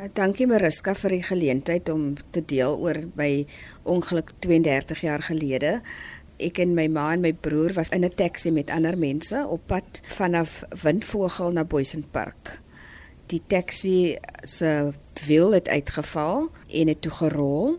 Uh, dankie Mariska vir die geleentheid om te deel oor my ongeluk 32 jaar gelede. Ek en my ma en my broer was in 'n taxi met ander mense op pad vanaf Windvogel na Boysen Park. Die taxi se wiel het uitgeval en het toe gerol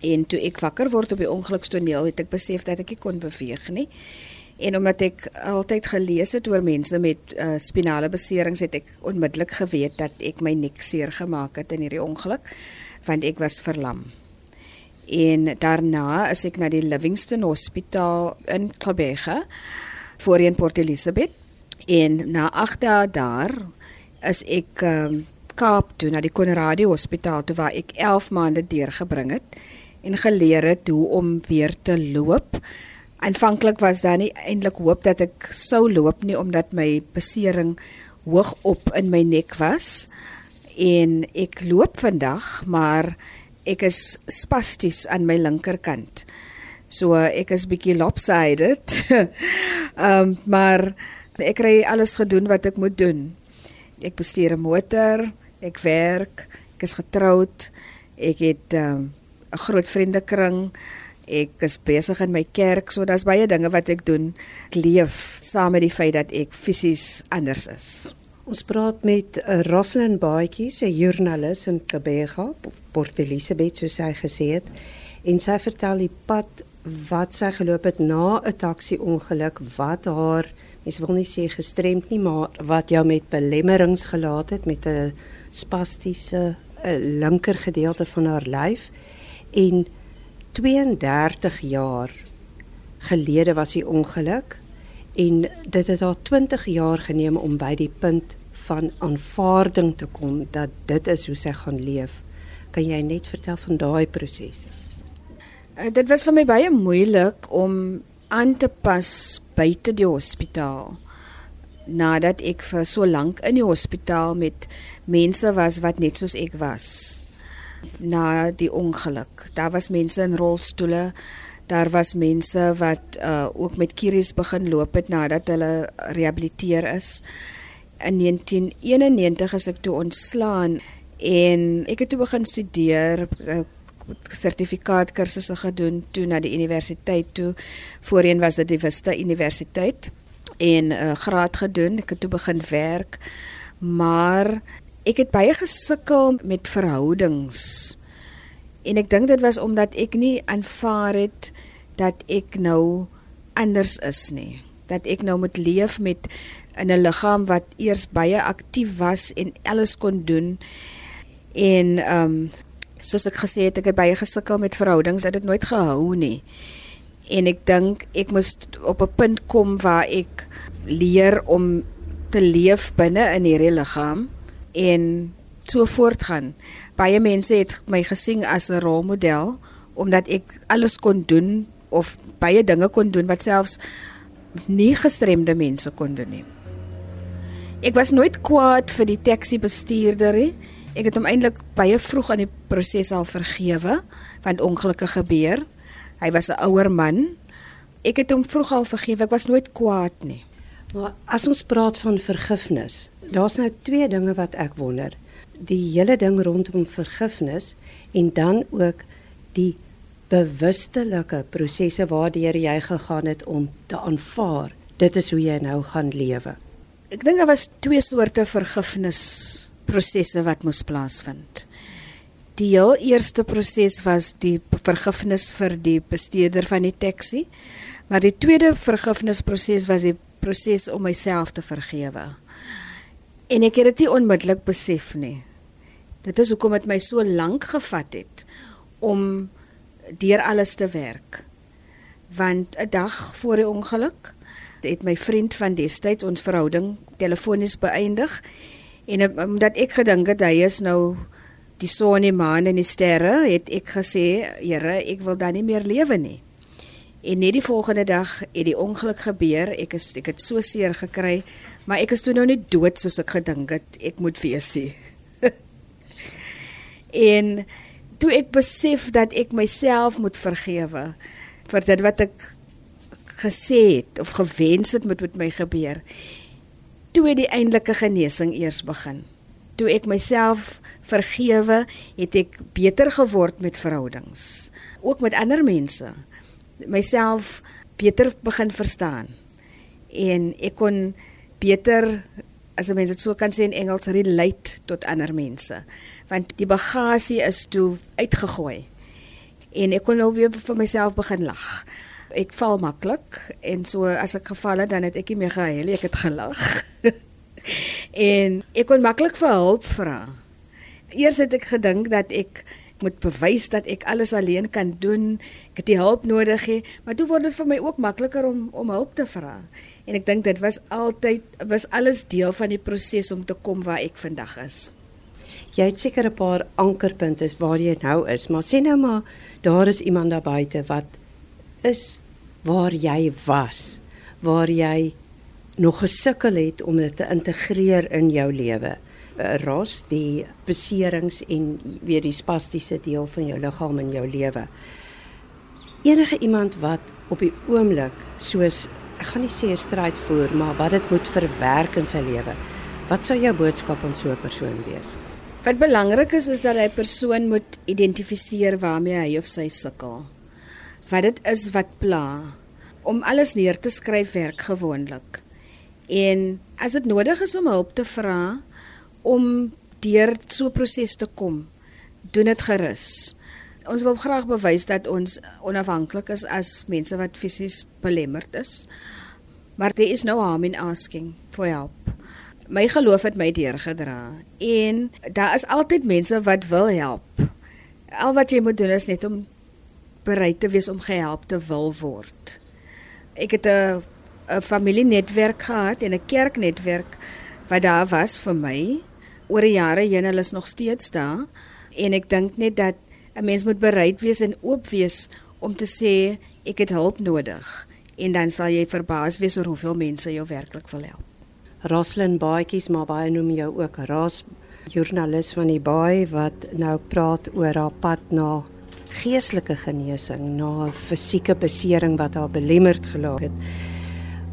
en toe ek wakker word op die ongelukstoneel het ek besef dat ek nie kon beweeg nie. En omdat ek altyd gelees het oor mense met uh, spinale beserings het ek onmiddellik geweet dat ek my nek seer gemaak het in hierdie ongeluk want ek was verlam. En daarna is ek na die Livingston Hospitaal in Klabega voorheen Port Elizabeth en na 8 dae daar is ek um, Kaap toe na die Conradie Hospitaal toe waar ek 11 maande deurgebring het en geleer het hoe om weer te loop. Aanvanklik was daar nie eintlik hoop dat ek sou loop nie omdat my besering hoog op in my nek was en ek loop vandag maar ek is spasties aan my linkerkant. So ek is bietjie lopsided. Ehm um, maar ek kry alles gedoen wat ek moet doen. Ek bestuur 'n motor, ek werk, ek is getroud. Ek het 'n um, groot vriendekring. Ek is besig in my kerk, so daar's baie dinge wat ek doen. Ek leef saam met die feit dat ek fisies anders is. Ons praat met uh, Roslyn Baatjie, 'n joernalis in Kabega, Port Elizabeth soos sy gesê het, en sy vertel die pad wat sy geloop het na 'n taxi-ongeluk wat haar, mens wil nie sê gestremd nie, maar wat jou met belemmerings gelaat het met 'n spastiese linker gedeelte van haar lyf en 32 jaar gelede was die ongeluk en dit het haar 20 jaar geneem om by die punt van aanvaarding te kom dat dit is hoe sy gaan leef. Kan jy net vertel van daai prosesse? Uh, dit was vir my baie moeilik om aan te pas buite die hospitaal. Nadat ek vir so lank in die hospitaal met mense was wat net soos ek was na die ongeluk. Daar was mense in rolstoele. Daar was mense wat uh, ook met kieries begin loop het nadat hulle rehabiliteer is. In 1991 is ek toe ontslaan en ek het toe begin studeer uh, sertifikaat kursusse gedoen toe na die universiteit toe. Voorheen was dit die Vista Universiteit en 'n uh, graad gedoen. Ek het toe begin werk. Maar ek het baie gesukkel met verhoudings. En ek dink dit was omdat ek nie aanvaar het dat ek nou anders is nie. Dat ek nou moet leef met 'n liggaam wat eers baie aktief was en alles kon doen. En ehm um, soos ek gesê het, ek het baie gesukkel met verhoudings. Dit het nooit gehou nie. En ek dink ek moes op 'n punt kom waar ek leer om te leef binne in hierdie liggaam en so voortgaan. Baie mense het my gesien as 'n rolmodel omdat ek alles kon doen of baie dinge kon doen wat selfs nie gestremde mense kon doen nie. Ek was nooit kwaad vir die taxi bestuurder nie. Ek het hom eintlik baie vroeg aan die proses al vergewe want ongelukke gebeur. Hy was 'n ouer man. Ek het hom vroeg al vergewe. Ek was nooit kwaad nie. Maar as ons praat van vergifnis, daar's nou twee dinge wat ek wonder. Die hele ding rondom vergifnis en dan ook die bewustelike prosesse waardeur jy gegaan het om te aanvaar. Dit is hoe jy nou gaan lewe. Ek dink daar was twee soorte vergifnis prosesse wat moes plaasvind. Die heel eerste proses was die vergifnis vir die bestuurder van die taxi, maar die tweede vergifnisproses was die proses om myself te vergewe. En ek het dit nie onmiddellik besef nie. Dit is hoekom dit my so lank gevat het om deur alles te werk. Want 'n dag voor die ongeluk het my vriend van destyds ons verhouding telefonies beëindig en omdat ek gedink het hy is nou die son en die maan en die sterre, het ek gesê, Here, ek wil dan nie meer lewe nie. En net die volgende dag het die ongeluk gebeur. Ek is ek het so seer gekry, maar ek is toe nou nie dood soos ek gedink het ek moet wees nie. en toe ek besef dat ek myself moet vergewe vir dit wat ek gesê het of gewens het moet met my gebeur. Toe het die eintlike genesing eers begin. Toe ek myself vergewe, het ek beter geword met verhoudings, ook met ander mense. Myself beter begin verstaan. En ek kon beter as 'n mens dit so kan sê in Engels relate tot ander mense. Want die bagasie is toe uitgegooi. En ek kon nou weer vir myself begin lag. Ek val maklik en so as ek geval het dan het ek nie meer gehuil, ek het gelag. en ek kon maklik vir hulp vra. Eers het ek gedink dat ek moet bewys dat ek alles alleen kan doen. Ek het die hulp nodig hê, maar toe word dit vir my ook makliker om om hulp te vra. En ek dink dit was altyd was alles deel van die proses om te kom waar ek vandag is. Jy het seker 'n paar ankerpunte waar jy nou is, maar sê nou maar daar is iemand daar buite wat is waar jy was, waar jy nog gesukkel het om dit te integreer in jou lewe. Eh, ros die beserings en weer die spastiese deel van jou liggaam in jou lewe. Enige iemand wat op die oomblik soos ek gaan nie sê 'n stryd voer, maar wat dit moet verwerk in sy lewe. Wat sou jou boodskap aan so 'n persoon wees? Wat belangrik is is dat hy persoon moet identifiseer waarmee hy of sy sukkel. Wat dit is wat pla om alles neer te skryf werk gewoonlik. En as dit nodig is om hulp te vra, om deur so 'n proses te kom. Doen dit gerus. Ons wil graag bewys dat ons onafhanklik is as mense wat fisies belemmerd is. Maar there is no harm in asking for help. My geloof het my deurgedra en daar is altyd mense wat wil help. Al wat jy moet doen is net om bereid te wees om gehelp te wil word. Ek het 'n 'n familienetwerk gehad en 'n kerknetwerk wat daar was vir my oor die jare heen hulle is nog steeds daar en ek dink net dat 'n mens moet bereid wees en oop wees om te sê ek het hulp nodig en dan sal jy verbaas wees oor hoeveel mense jou werklik wil help. Roslyn Baadjies maar baie noem jou ook Ras joernalis van die Baai wat nou praat oor haar pad na geestelike genesing, na 'n fisieke besering wat haar belemmerd gelaat het.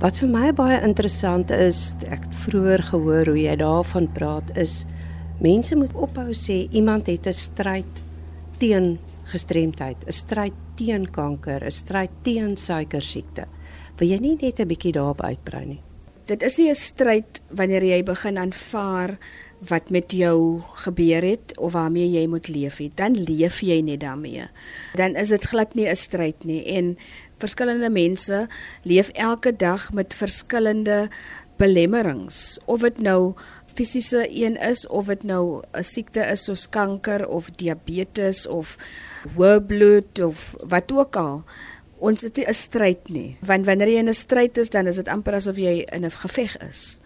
Wat vir my baie interessant is, ek het vroeër gehoor hoe jy daarvan praat is mense moet ophou sê iemand het 'n stryd teen gestremdheid, 'n stryd teen kanker, 'n stryd teen suikersiekte. Wil jy nie net 'n bietjie daarop uitbrei nie? Dit is nie 'n stryd wanneer jy begin aanvaar wat met jou gebeur het of waarmee jy moet leef dan leef jy net daarmee. Dan is dit glad nie 'n stryd nie en verskillende mense leef elke dag met verskillende belemmerings. Of dit nou fisiese een is of dit nou 'n siekte is soos kanker of diabetes of hoë bloed of wat ook al. Ons het 'n stryd nie. Want wanneer jy in 'n stryd is dan is dit amper asof jy in 'n geveg is.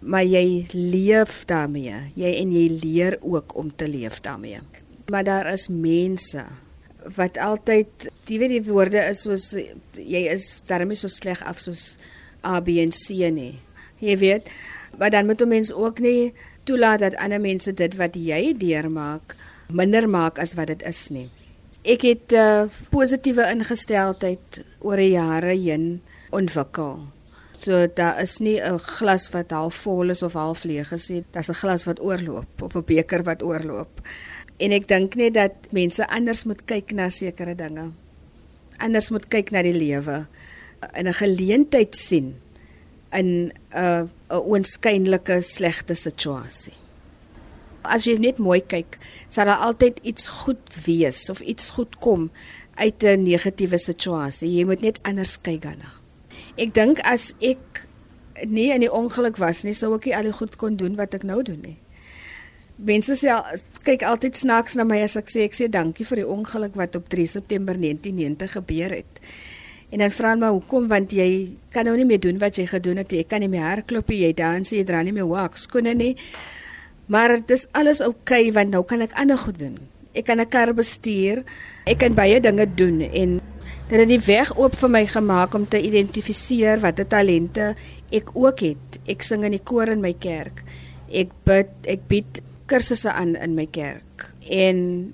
Maar jy leef daarmee. Jy en jy leer ook om te leef daarmee. Maar daar is mense wat altyd jy weet die woorde is soos jy is daarmee so sleg af soos A B en C nie. Jy weet, maar dan moet 'n mens ook nie toelaat dat ander mense dit wat jy deurmaak minder maak as wat dit is nie. Ek het 'n uh, positiewe ingesteldheid oor die jare heen ontwikkel. So daar is nie 'n glas wat half vol is of half leeg is nie. Daar's 'n glas wat oorloop of 'n beker wat oorloop. En ek dink net dat mense anders moet kyk na sekere dinge. Anders moet kyk na die lewe in 'n geleentheid sien in 'n 'n oënskynlike slegte situasie. As jy net mooi kyk, sal daar altyd iets goed wees of iets goed kom uit 'n negatiewe situasie. Jy moet net anders kyk daarna. Ek dink as ek nie in die ongeluk was nie, sou ek nie al die goed kon doen wat ek nou doen nie. Mense sê kyk altyd snaaks na my as ek sê ek sê dankie vir die ongeluk wat op 3 September 1990 gebeur het. En dan vra hulle my hoekom want jy kan nou nie meer doen wat jy gedoen het. Jy kan nie meer hardloop nie, jy dans, jy dra nie meer wax skoene nie. Maar dit is alles oukei okay, want nou kan ek ander goed doen. Ek kan 'n kar bestuur. Ek kan baie dinge doen en dit het die weg oop vir my gemaak om te identifiseer watter talente ek ook het. Ek sing in die koor in my kerk. Ek bid, ek bied kursusse aan in my kerk en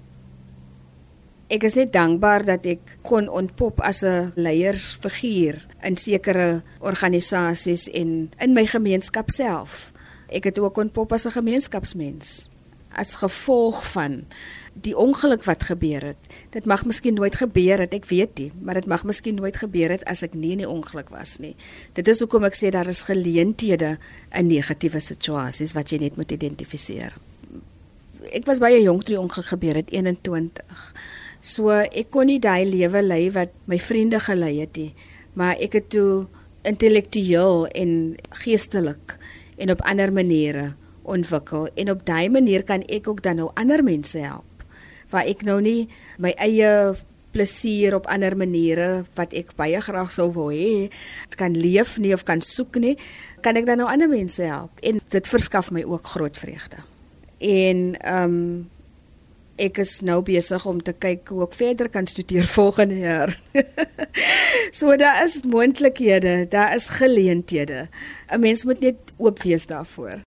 ek is net dankbaar dat ek kon ontpop as 'n leiersfiguur in sekere organisasies en in my gemeenskap self Ek het ook ontpop as 'n gemeenskapsmens as gevolg van die ongeluk wat gebeur het. Dit mag miskien nooit gebeur het, ek weet nie, maar dit mag miskien nooit gebeur het as ek nie in die ongeluk was nie. Dit is hoekom ek sê daar is geleenthede in negatiewe situasies wat jy net moet identifiseer. Ek was baie jonk toe die ongeluk gebeur het, 21. So ek kon nie daai lewe lei wat my vriende gelei het nie, maar ek het toe intellektueel en geestelik en op ander maniere ontwikkel. En op daai manier kan ek ook dan nou ander mense help waar ek nou nie my eie plesier op ander maniere wat ek baie graag sou wou hê kan leef nie of kan soek nie kan ek dan nou ander mense help. En dit verskaf my ook groot vreugde en ehm um, ek is nou besig om te kyk hoe ek verder kan studeer volgende jaar. so daar is moontlikhede, daar is geleenthede. 'n Mens moet net oop wees daarvoor.